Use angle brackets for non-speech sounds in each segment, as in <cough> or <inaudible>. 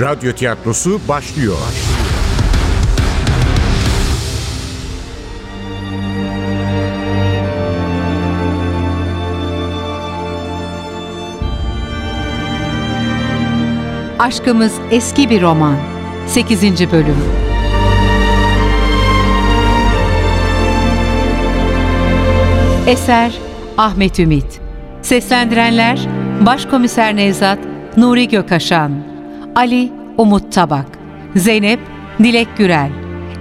Radyo tiyatrosu başlıyor. Aşkımız eski bir roman. 8. bölüm. Eser Ahmet Ümit. Seslendirenler Başkomiser Nevzat Nuri Gökaşan, Ali Umut Tabak, Zeynep Dilek Gürel,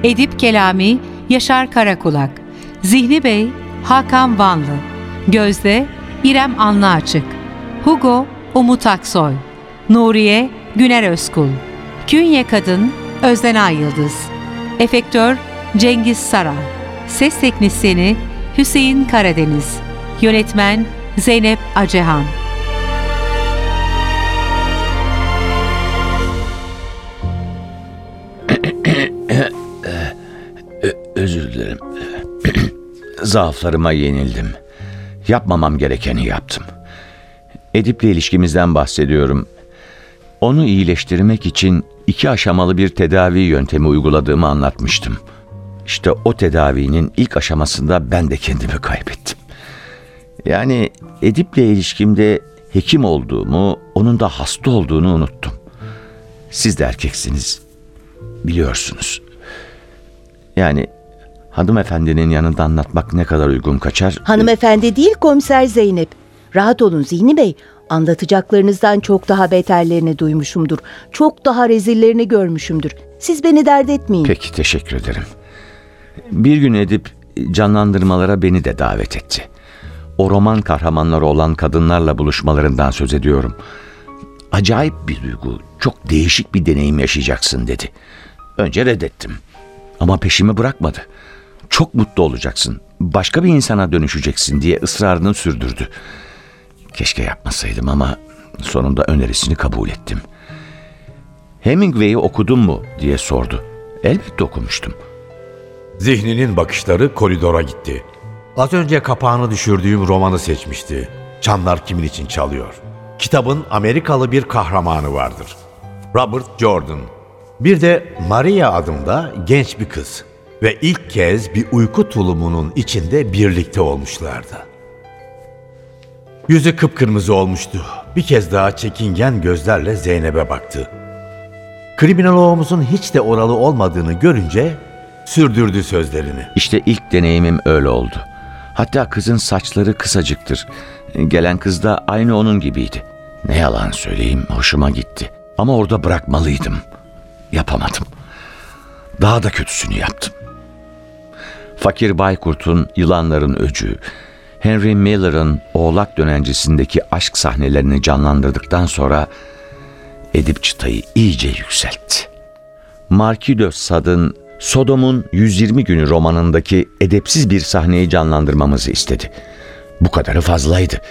Edip Kelami Yaşar Karakulak, Zihni Bey Hakan Vanlı, Gözde İrem Anlıaçık, Hugo Umut Aksoy, Nuriye Güner Özkul, Künye Kadın Özden Yıldız, Efektör Cengiz Saran, Ses Teknisyeni Hüseyin Karadeniz, Yönetmen Zeynep Acehan. Dilerim. <clears throat> Zaaflarıma yenildim. Yapmamam gerekeni yaptım. Edip'le ilişkimizden bahsediyorum. Onu iyileştirmek için iki aşamalı bir tedavi yöntemi uyguladığımı anlatmıştım. İşte o tedavinin ilk aşamasında ben de kendimi kaybettim. Yani Edip'le ilişkimde hekim olduğumu, onun da hasta olduğunu unuttum. Siz de erkeksiniz. Biliyorsunuz. Yani hanımefendinin yanında anlatmak ne kadar uygun kaçar? Hanımefendi değil komiser Zeynep. Rahat olun Zihni Bey. Anlatacaklarınızdan çok daha beterlerini duymuşumdur. Çok daha rezillerini görmüşümdür. Siz beni dert etmeyin. Peki teşekkür ederim. Bir gün Edip canlandırmalara beni de davet etti. O roman kahramanları olan kadınlarla buluşmalarından söz ediyorum. Acayip bir duygu, çok değişik bir deneyim yaşayacaksın dedi. Önce reddettim. Ama peşimi bırakmadı. Çok mutlu olacaksın. Başka bir insana dönüşeceksin diye ısrarını sürdürdü. Keşke yapmasaydım ama sonunda önerisini kabul ettim. Hemingway'i okudun mu diye sordu. Elbette okumuştum. Zihninin bakışları koridora gitti. Az önce kapağını düşürdüğüm romanı seçmişti. Çanlar kimin için çalıyor? Kitabın Amerikalı bir kahramanı vardır. Robert Jordan. Bir de Maria adında genç bir kız. Ve ilk kez bir uyku tulumunun içinde birlikte olmuşlardı. Yüzü kıpkırmızı olmuştu. Bir kez daha çekingen gözlerle Zeynep'e baktı. Kriminoloğumuzun hiç de oralı olmadığını görünce sürdürdü sözlerini. İşte ilk deneyimim öyle oldu. Hatta kızın saçları kısacıktır. Gelen kız da aynı onun gibiydi. Ne yalan söyleyeyim hoşuma gitti. Ama orada bırakmalıydım. Yapamadım. Daha da kötüsünü yaptım. Fakir Baykurt'un Yılanların Öcü, Henry Miller'ın Oğlak Dönencisindeki aşk sahnelerini canlandırdıktan sonra Edip çıtayı iyice yükseltti. Marquis de Sade'ın Sodom'un 120 günü romanındaki edepsiz bir sahneyi canlandırmamızı istedi. Bu kadarı fazlaydı.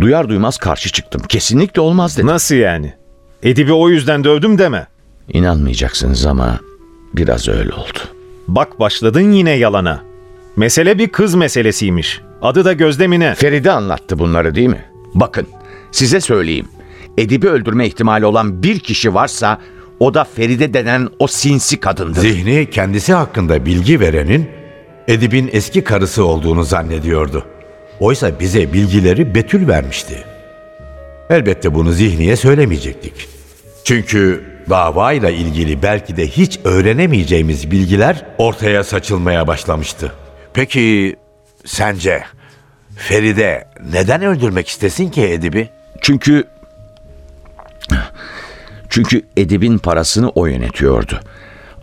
Duyar duymaz karşı çıktım. Kesinlikle olmaz dedim. Nasıl yani? Edip'i o yüzden dövdüm deme. İnanmayacaksınız ama biraz öyle oldu. Bak başladın yine yalana. Mesele bir kız meselesiymiş. Adı da Gözdemine. Feride anlattı bunları değil mi? Bakın size söyleyeyim. Edip'i öldürme ihtimali olan bir kişi varsa o da Feride denen o sinsi kadındır. Zihni kendisi hakkında bilgi verenin Edip'in eski karısı olduğunu zannediyordu. Oysa bize bilgileri Betül vermişti. Elbette bunu Zihni'ye söylemeyecektik. Çünkü davayla ilgili belki de hiç öğrenemeyeceğimiz bilgiler ortaya saçılmaya başlamıştı. Peki sence Feride neden öldürmek istesin ki Edip'i? Çünkü çünkü Edip'in parasını o yönetiyordu.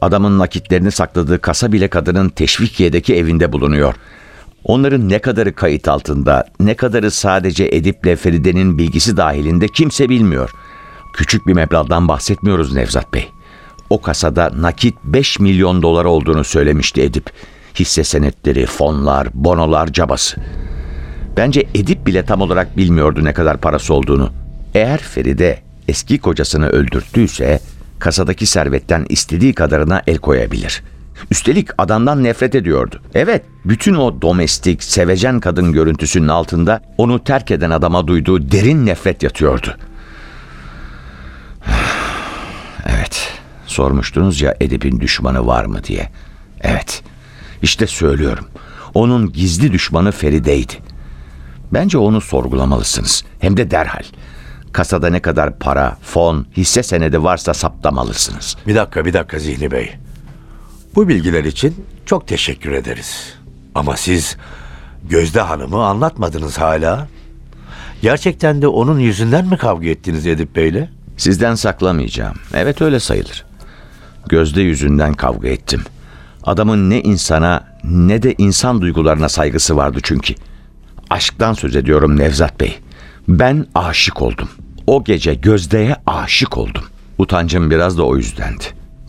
Adamın nakitlerini sakladığı kasa bile kadının Teşvikiye'deki evinde bulunuyor. Onların ne kadarı kayıt altında, ne kadarı sadece Edip'le Feride'nin bilgisi dahilinde kimse bilmiyor. Küçük bir meblağdan bahsetmiyoruz Nevzat Bey. O kasada nakit 5 milyon dolar olduğunu söylemişti Edip. Hisse senetleri, fonlar, bonolar cabası. Bence Edip bile tam olarak bilmiyordu ne kadar parası olduğunu. Eğer Feride eski kocasını öldürttüyse kasadaki servetten istediği kadarına el koyabilir. Üstelik adamdan nefret ediyordu. Evet, bütün o domestik, sevecen kadın görüntüsünün altında onu terk eden adama duyduğu derin nefret yatıyordu. <sighs> Evet, sormuştunuz ya Edip'in düşmanı var mı diye. Evet, işte söylüyorum. Onun gizli düşmanı Feride'ydi. Bence onu sorgulamalısınız. Hem de derhal. Kasada ne kadar para, fon, hisse senedi varsa saptamalısınız. Bir dakika bir dakika Zihni Bey. Bu bilgiler için çok teşekkür ederiz. Ama siz Gözde Hanım'ı anlatmadınız hala. Gerçekten de onun yüzünden mi kavga ettiniz Edip Bey'le? Sizden saklamayacağım. Evet öyle sayılır. Gözde yüzünden kavga ettim. Adamın ne insana ne de insan duygularına saygısı vardı çünkü. Aşktan söz ediyorum Nevzat Bey. Ben aşık oldum. O gece Gözde'ye aşık oldum. Utancım biraz da o yüzdendi.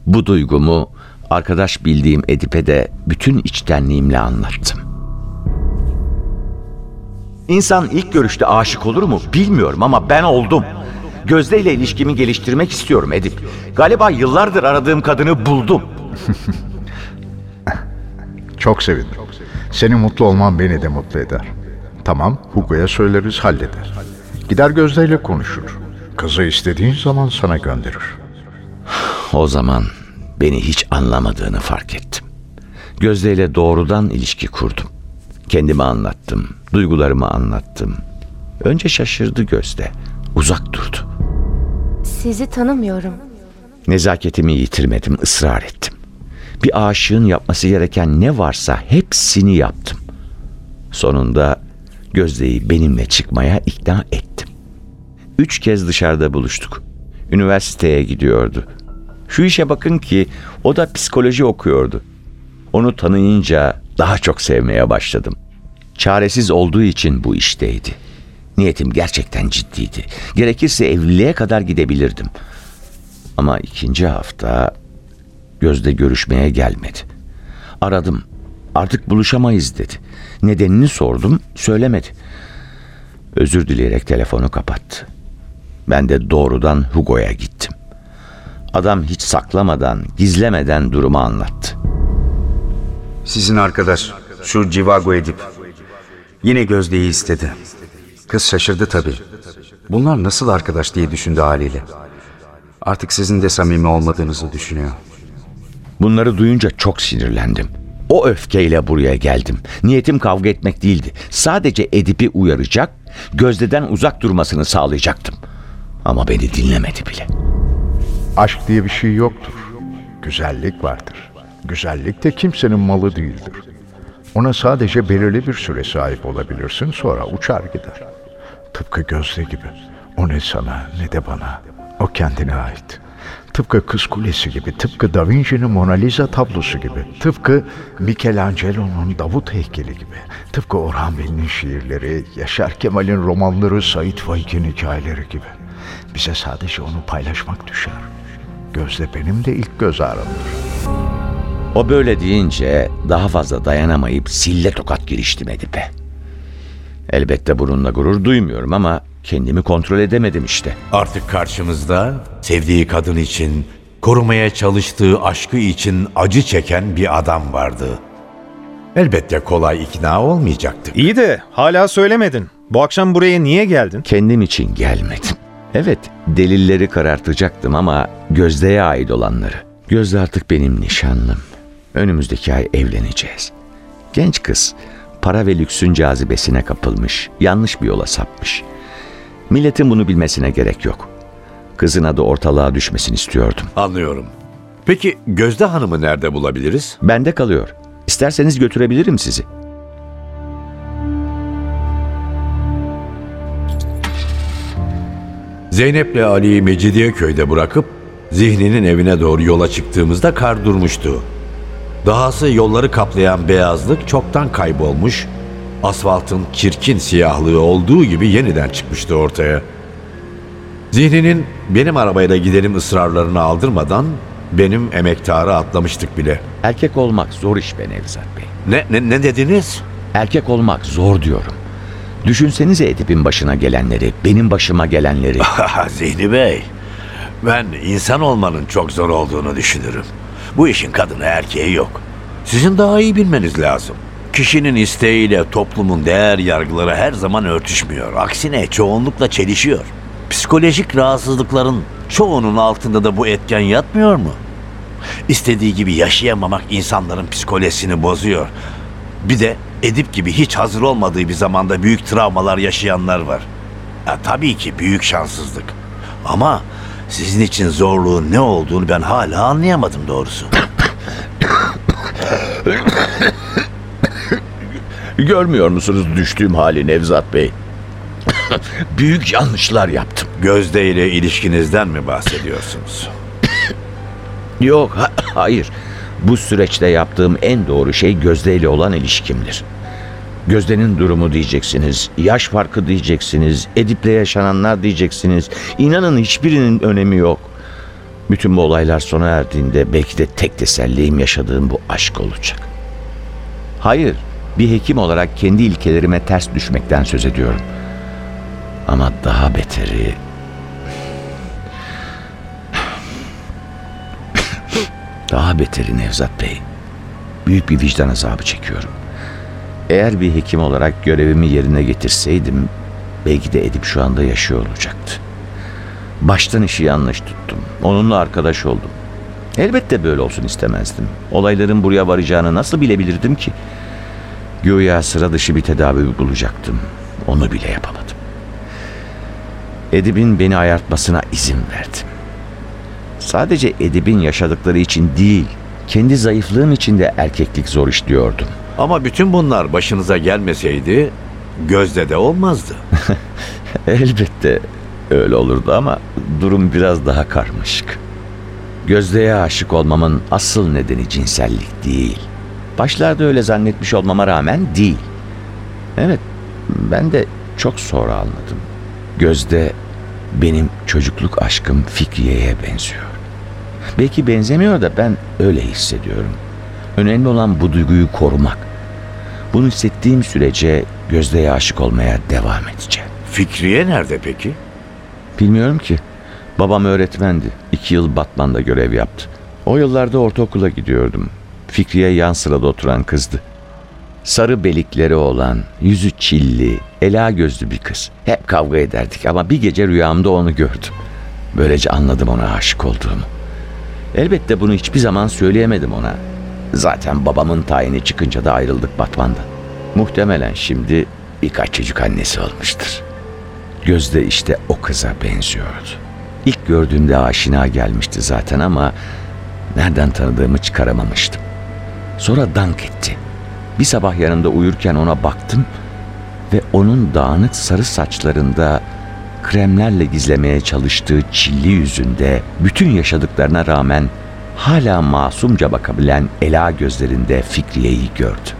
Bu duygumu arkadaş bildiğim Edip'e de bütün içtenliğimle anlattım. İnsan ilk görüşte aşık olur mu bilmiyorum ama ben oldum. Gözde ile ilişkimi geliştirmek istiyorum Edip. Galiba yıllardır aradığım kadını buldum. <laughs> Çok sevindim. Senin mutlu olman beni de mutlu eder. Tamam, Hugo'ya söyleriz halleder. Gider Gözde ile konuşur. Kızı istediğin zaman sana gönderir. <sighs> O zaman beni hiç anlamadığını fark ettim. Gözde ile doğrudan ilişki kurdum. Kendimi anlattım, duygularımı anlattım. Önce şaşırdı Gözde, uzak durdu. Sizi tanımıyorum. Nezaketimi yitirmedim, ısrar ettim. Bir aşığın yapması gereken ne varsa hepsini yaptım. Sonunda Gözde'yi benimle çıkmaya ikna ettim. Üç kez dışarıda buluştuk. Üniversiteye gidiyordu. Şu işe bakın ki o da psikoloji okuyordu. Onu tanıyınca daha çok sevmeye başladım. Çaresiz olduğu için bu işteydi. Niyetim gerçekten ciddiydi. Gerekirse evliliğe kadar gidebilirdim. Ama ikinci hafta Gözde görüşmeye gelmedi. Aradım. Artık buluşamayız dedi. Nedenini sordum, söylemedi. Özür dileyerek telefonu kapattı. Ben de doğrudan Hugo'ya gittim. Adam hiç saklamadan, gizlemeden durumu anlattı. Sizin arkadaş şu Civago Edip yine Gözde'yi istedi. Kız şaşırdı tabii. Bunlar nasıl arkadaş diye düşündü haliyle. Artık sizin de samimi olmadığınızı düşünüyor. Bunları duyunca çok sinirlendim. O öfkeyle buraya geldim. Niyetim kavga etmek değildi. Sadece Edip'i uyaracak, Gözde'den uzak durmasını sağlayacaktım. Ama beni dinlemedi bile. Aşk diye bir şey yoktur. Güzellik vardır. Güzellik de kimsenin malı değildir. Ona sadece belirli bir süre sahip olabilirsin sonra uçar gider. Tıpkı Gözde gibi. O ne sana ne de bana. O kendine ait. Tıpkı Kız Kulesi gibi, tıpkı Da Vinci'nin Mona Lisa tablosu gibi, tıpkı Michelangelo'nun Davut heykeli gibi, tıpkı Orhan Veli'nin şiirleri, Yaşar Kemal'in romanları, Sait Faik'in hikayeleri gibi. Bize sadece onu paylaşmak düşer. Gözde benim de ilk göz ağrımdır. O böyle deyince daha fazla dayanamayıp sille tokat giriştim Edip'e. Elbette bununla gurur duymuyorum ama kendimi kontrol edemedim işte. Artık karşımızda sevdiği kadın için, korumaya çalıştığı aşkı için acı çeken bir adam vardı. Elbette kolay ikna olmayacaktık. İyi de hala söylemedin. Bu akşam buraya niye geldin? Kendim için gelmedim. Evet, delilleri karartacaktım ama Gözde'ye ait olanları. Gözde artık benim nişanlım. Önümüzdeki ay evleneceğiz. Genç kız, para ve lüksün cazibesine kapılmış, yanlış bir yola sapmış. Milletin bunu bilmesine gerek yok. Kızın adı ortalığa düşmesini istiyordum. Anlıyorum. Peki Gözde Hanım'ı nerede bulabiliriz? Bende kalıyor. İsterseniz götürebilirim sizi. Zeynep'le Ali'yi Mecidiyeköy'de bırakıp Zihni'nin evine doğru yola çıktığımızda kar durmuştu. Dahası yolları kaplayan beyazlık çoktan kaybolmuş, asfaltın çirkin siyahlığı olduğu gibi yeniden çıkmıştı ortaya. Zihni'nin benim arabayla gidelim ısrarlarını aldırmadan benim emektarı atlamıştık bile. Erkek olmak zor iş be Nevzat Bey. Ne, ne, ne dediniz? Erkek olmak zor diyorum. Düşünsenize Edip'in başına gelenleri, benim başıma gelenleri. <laughs> Zihni Bey, ben insan olmanın çok zor olduğunu düşünürüm. Bu işin kadını erkeği yok. Sizin daha iyi bilmeniz lazım. Kişinin isteğiyle toplumun değer yargıları her zaman örtüşmüyor. Aksine çoğunlukla çelişiyor. Psikolojik rahatsızlıkların çoğunun altında da bu etken yatmıyor mu? İstediği gibi yaşayamamak insanların psikolojisini bozuyor. Bir de Edip gibi hiç hazır olmadığı bir zamanda büyük travmalar yaşayanlar var. Ya, tabii ki büyük şanssızlık. Ama sizin için zorluğun ne olduğunu ben hala anlayamadım doğrusu. Görmüyor musunuz düştüğüm hali Nevzat Bey? <laughs> Büyük yanlışlar yaptım. Gözde ile ilişkinizden mi bahsediyorsunuz? Yok, ha- hayır. Bu süreçte yaptığım en doğru şey Gözde ile olan ilişkimdir. Gözde'nin durumu diyeceksiniz, yaş farkı diyeceksiniz, Edip'le yaşananlar diyeceksiniz. İnanın hiçbirinin önemi yok. Bütün bu olaylar sona erdiğinde belki de tek tesellim yaşadığım bu aşk olacak. Hayır, bir hekim olarak kendi ilkelerime ters düşmekten söz ediyorum. Ama daha beteri Daha beteri Nevzat Bey. Büyük bir vicdan azabı çekiyorum. Eğer bir hekim olarak görevimi yerine getirseydim belki de Edip şu anda yaşıyor olacaktı. Baştan işi yanlış tuttum. Onunla arkadaş oldum. Elbette böyle olsun istemezdim. Olayların buraya varacağını nasıl bilebilirdim ki? Güya sıra dışı bir tedavi bulacaktım. Onu bile yapamadım. Edip'in beni ayartmasına izin verdim. Sadece Edip'in yaşadıkları için değil, kendi zayıflığım için de erkeklik zor işliyordum. Ama bütün bunlar başınıza gelmeseydi Gözde de olmazdı. <laughs> Elbette öyle olurdu ama durum biraz daha karmaşık. Gözde'ye aşık olmamın asıl nedeni cinsellik değil. Başlarda öyle zannetmiş olmama rağmen değil. Evet, ben de çok sonra anladım. Gözde benim çocukluk aşkım Fikriye'ye benziyor. Belki benzemiyor da ben öyle hissediyorum. Önemli olan bu duyguyu korumak. Bunu hissettiğim sürece Gözde'ye aşık olmaya devam edeceğim. Fikriye nerede peki? Bilmiyorum ki. Babam öğretmendi. İki yıl Batman'da görev yaptı. O yıllarda ortaokula gidiyordum. Fikriye yan sırada oturan kızdı. Sarı belikleri olan, yüzü çilli, ela gözlü bir kız. Hep kavga ederdik ama bir gece rüyamda onu gördüm. Böylece anladım ona aşık olduğumu. Elbette bunu hiçbir zaman söyleyemedim ona. Zaten babamın tayini çıkınca da ayrıldık Batman'da. Muhtemelen şimdi birkaç çocuk annesi olmuştur. Gözde işte o kıza benziyordu. İlk gördüğümde aşina gelmişti zaten ama nereden tanıdığımı çıkaramamıştım. Sonra dank etti. Bir sabah yanında uyurken ona baktım ve onun dağınık sarı saçlarında kremlerle gizlemeye çalıştığı çilli yüzünde bütün yaşadıklarına rağmen hala masumca bakabilen ela gözlerinde Fikriye'yi gördü.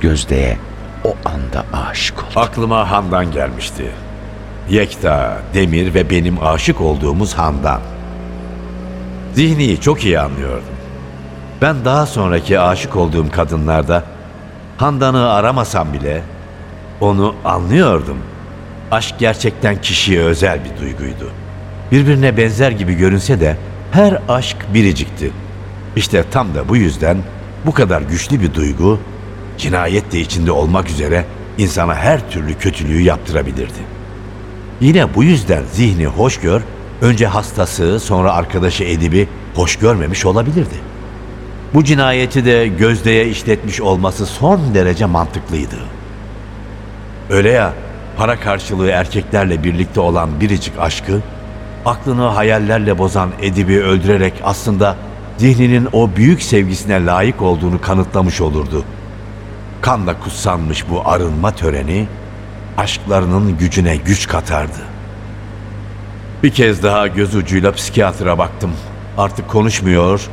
Gözde'ye o anda aşık oldu. Aklıma Handan gelmişti. Yekta, Demir ve benim aşık olduğumuz Handan. Zihni'yi çok iyi anlıyordum. Ben daha sonraki aşık olduğum kadınlarda Handan'ı aramasam bile onu anlıyordum. Aşk gerçekten kişiye özel bir duyguydu. Birbirine benzer gibi görünse de her aşk biricikti. İşte tam da bu yüzden bu kadar güçlü bir duygu cinayet de içinde olmak üzere insana her türlü kötülüğü yaptırabilirdi. Yine bu yüzden zihni hoş gör, önce hastası sonra arkadaşı Edip'i hoş görmemiş olabilirdi. Bu cinayeti de Gözde'ye işletmiş olması son derece mantıklıydı. Öyle ya, para karşılığı erkeklerle birlikte olan biricik aşkı, aklını hayallerle bozan Edip'i öldürerek aslında zihninin o büyük sevgisine layık olduğunu kanıtlamış olurdu. Kanla kutsanmış bu arınma töreni, aşklarının gücüne güç katardı. Bir kez daha göz ucuyla psikiyatra baktım. Artık konuşmuyor,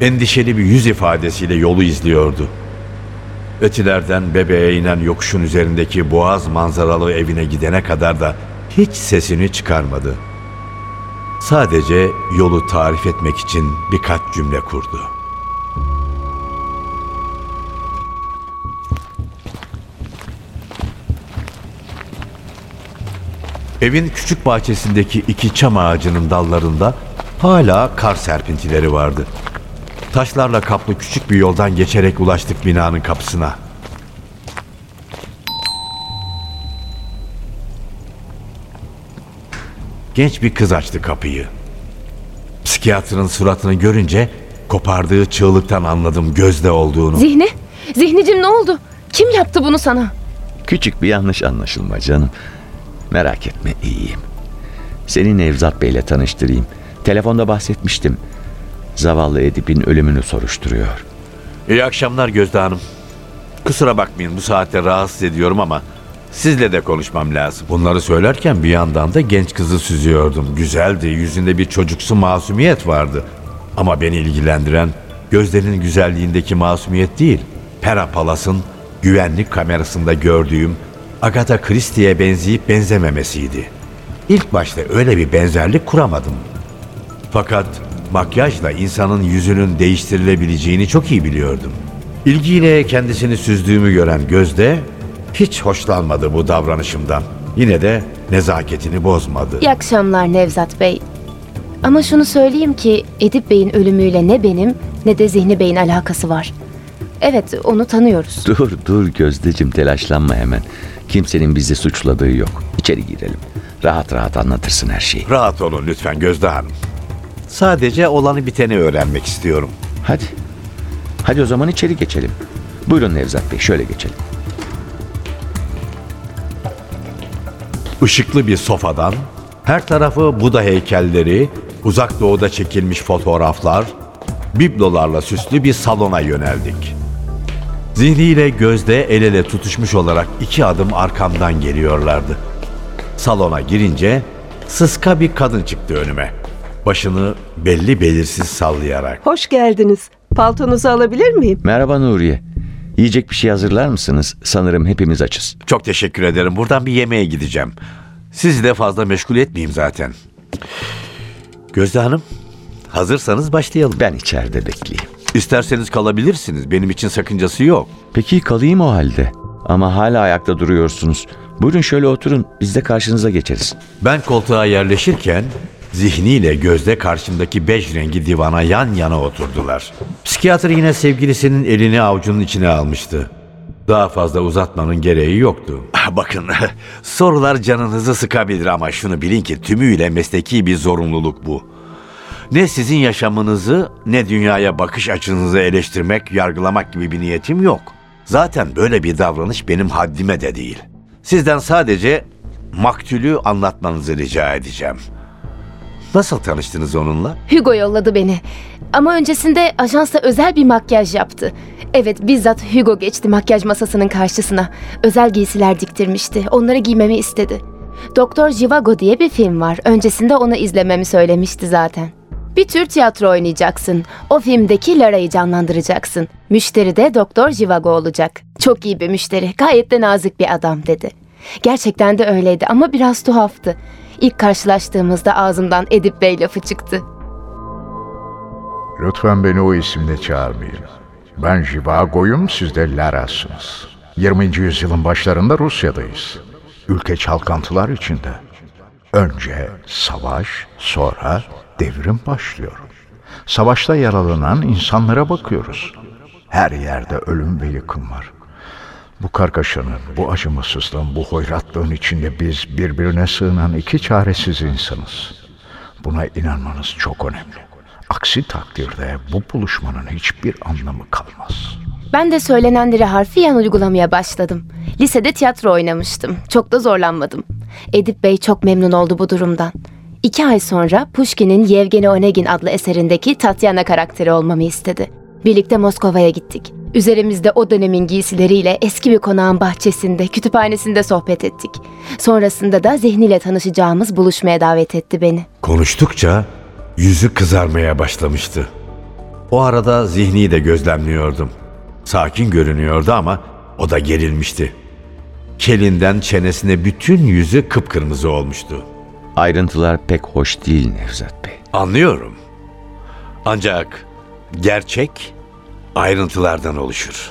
endişeli bir yüz ifadesiyle yolu izliyordu. Ötilerden bebeğe inen yokuşun üzerindeki boğaz manzaralı evine gidene kadar da hiç sesini çıkarmadı. Sadece yolu tarif etmek için birkaç cümle kurdu. Evin küçük bahçesindeki iki çam ağacının dallarında hala kar serpintileri vardı. Taşlarla kaplı küçük bir yoldan geçerek ulaştık binanın kapısına. Genç bir kız açtı kapıyı. Psikiyatrın suratını görünce kopardığı çığlıktan anladım gözde olduğunu. Zihni? Zihnicim ne oldu? Kim yaptı bunu sana? Küçük bir yanlış anlaşılma canım. Merak etme iyiyim. Seni Nevzat Bey'le tanıştırayım. Telefonda bahsetmiştim. Zavallı Edip'in ölümünü soruşturuyor. İyi akşamlar Gözde Hanım. Kusura bakmayın bu saatte rahatsız ediyorum ama sizle de konuşmam lazım. Bunları söylerken bir yandan da genç kızı süzüyordum. Güzeldi, yüzünde bir çocuksu masumiyet vardı. Ama beni ilgilendiren Gözde'nin güzelliğindeki masumiyet değil, Pera Palas'ın güvenlik kamerasında gördüğüm Agatha Christie'ye benzeyip benzememesiydi. İlk başta öyle bir benzerlik kuramadım. Fakat makyajla insanın yüzünün değiştirilebileceğini çok iyi biliyordum. İlgiyle kendisini süzdüğümü gören Gözde hiç hoşlanmadı bu davranışımdan. Yine de nezaketini bozmadı. İyi akşamlar Nevzat Bey. Ama şunu söyleyeyim ki Edip Bey'in ölümüyle ne benim ne de Zihni Bey'in alakası var. Evet onu tanıyoruz. Dur dur Gözdeciğim telaşlanma hemen. Kimsenin bizi suçladığı yok. İçeri girelim. Rahat rahat anlatırsın her şeyi. Rahat olun lütfen Gözde Hanım. Sadece olanı biteni öğrenmek istiyorum. Hadi. Hadi o zaman içeri geçelim. Buyurun Nevzat Bey şöyle geçelim. Işıklı bir sofadan, her tarafı Buda heykelleri, uzak doğuda çekilmiş fotoğraflar, biblolarla süslü bir salona yöneldik. Zihniyle gözde el ele tutuşmuş olarak iki adım arkamdan geliyorlardı. Salona girince sıska bir kadın çıktı önüme. Başını belli belirsiz sallayarak. Hoş geldiniz. Paltonuzu alabilir miyim? Merhaba Nuriye. Yiyecek bir şey hazırlar mısınız? Sanırım hepimiz açız. Çok teşekkür ederim. Buradan bir yemeğe gideceğim. Sizi de fazla meşgul etmeyeyim zaten. Gözde Hanım, hazırsanız başlayalım. Ben içeride bekleyeyim. İsterseniz kalabilirsiniz. Benim için sakıncası yok. Peki kalayım o halde. Ama hala ayakta duruyorsunuz. Buyurun şöyle oturun. Biz de karşınıza geçeriz. Ben koltuğa yerleşirken zihniyle gözde karşımdaki bej rengi divana yan yana oturdular. Psikiyatr yine sevgilisinin elini avucunun içine almıştı. Daha fazla uzatmanın gereği yoktu. Bakın, <laughs> sorular canınızı sıkabilir ama şunu bilin ki tümüyle mesleki bir zorunluluk bu. Ne sizin yaşamınızı ne dünyaya bakış açınızı eleştirmek, yargılamak gibi bir niyetim yok. Zaten böyle bir davranış benim haddime de değil. Sizden sadece maktulü anlatmanızı rica edeceğim. Nasıl tanıştınız onunla? Hugo yolladı beni. Ama öncesinde ajansa özel bir makyaj yaptı. Evet bizzat Hugo geçti makyaj masasının karşısına. Özel giysiler diktirmişti. Onları giymemi istedi. Doktor Jivago diye bir film var. Öncesinde onu izlememi söylemişti zaten. Bir tür tiyatro oynayacaksın. O filmdeki Lara'yı canlandıracaksın. Müşteri de Doktor Jivago olacak. Çok iyi bir müşteri. Gayet de nazik bir adam dedi. Gerçekten de öyleydi ama biraz tuhaftı. İlk karşılaştığımızda ağzımdan Edip Bey lafı çıktı. Lütfen beni o isimle çağırmayın. Ben Jivago'yum, siz de Lara'sınız. 20. yüzyılın başlarında Rusya'dayız. Ülke çalkantılar içinde. Önce savaş, sonra devrim başlıyor. Savaşta yaralanan insanlara bakıyoruz. Her yerde ölüm ve yıkım var. Bu kargaşanın, bu acımasızlığın, bu hoyratlığın içinde biz birbirine sığınan iki çaresiz insanız. Buna inanmanız çok önemli. Aksi takdirde bu buluşmanın hiçbir anlamı kalmaz. Ben de söylenenleri harfiyen uygulamaya başladım. Lisede tiyatro oynamıştım. Çok da zorlanmadım. Edip Bey çok memnun oldu bu durumdan. İki ay sonra Pushkin'in Yevgeni Onegin adlı eserindeki Tatyana karakteri olmamı istedi. Birlikte Moskova'ya gittik. Üzerimizde o dönemin giysileriyle eski bir konağın bahçesinde, kütüphanesinde sohbet ettik. Sonrasında da zihniyle tanışacağımız buluşmaya davet etti beni. Konuştukça yüzü kızarmaya başlamıştı. O arada zihni de gözlemliyordum. Sakin görünüyordu ama o da gerilmişti. Kelinden çenesine bütün yüzü kıpkırmızı olmuştu. Ayrıntılar pek hoş değil Nevzat Bey. Anlıyorum. Ancak gerçek ayrıntılardan oluşur.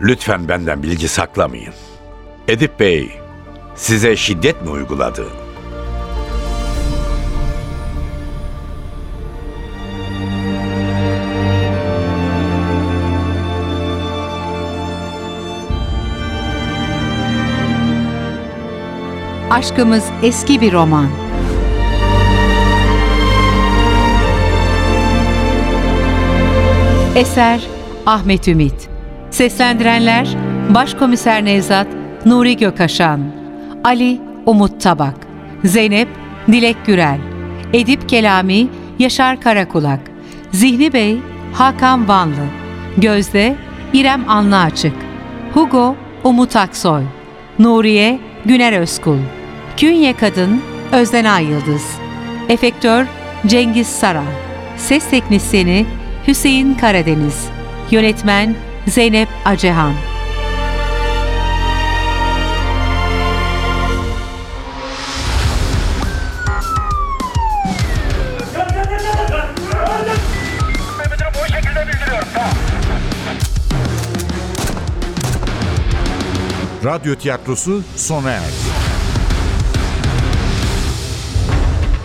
Lütfen benden bilgi saklamayın. Edip Bey size şiddet mi uyguladı? Aşkımız eski bir roman. Eser Ahmet Ümit. Seslendirenler Başkomiser Nevzat Nuri Gökaşan Ali Umut Tabak. Zeynep Dilek Gürel. Edip Kelami Yaşar Karakulak. Zihni Bey Hakan Vanlı. Gözde İrem Anlıaçık. Hugo Umut Aksoy. Nuriye Güner Özkul. Künye Kadın Özden Ay Yıldız Efektör Cengiz Sara. Ses Teknisyeni Hüseyin Karadeniz Yönetmen Zeynep Acehan Radyo tiyatrosu sona erdi.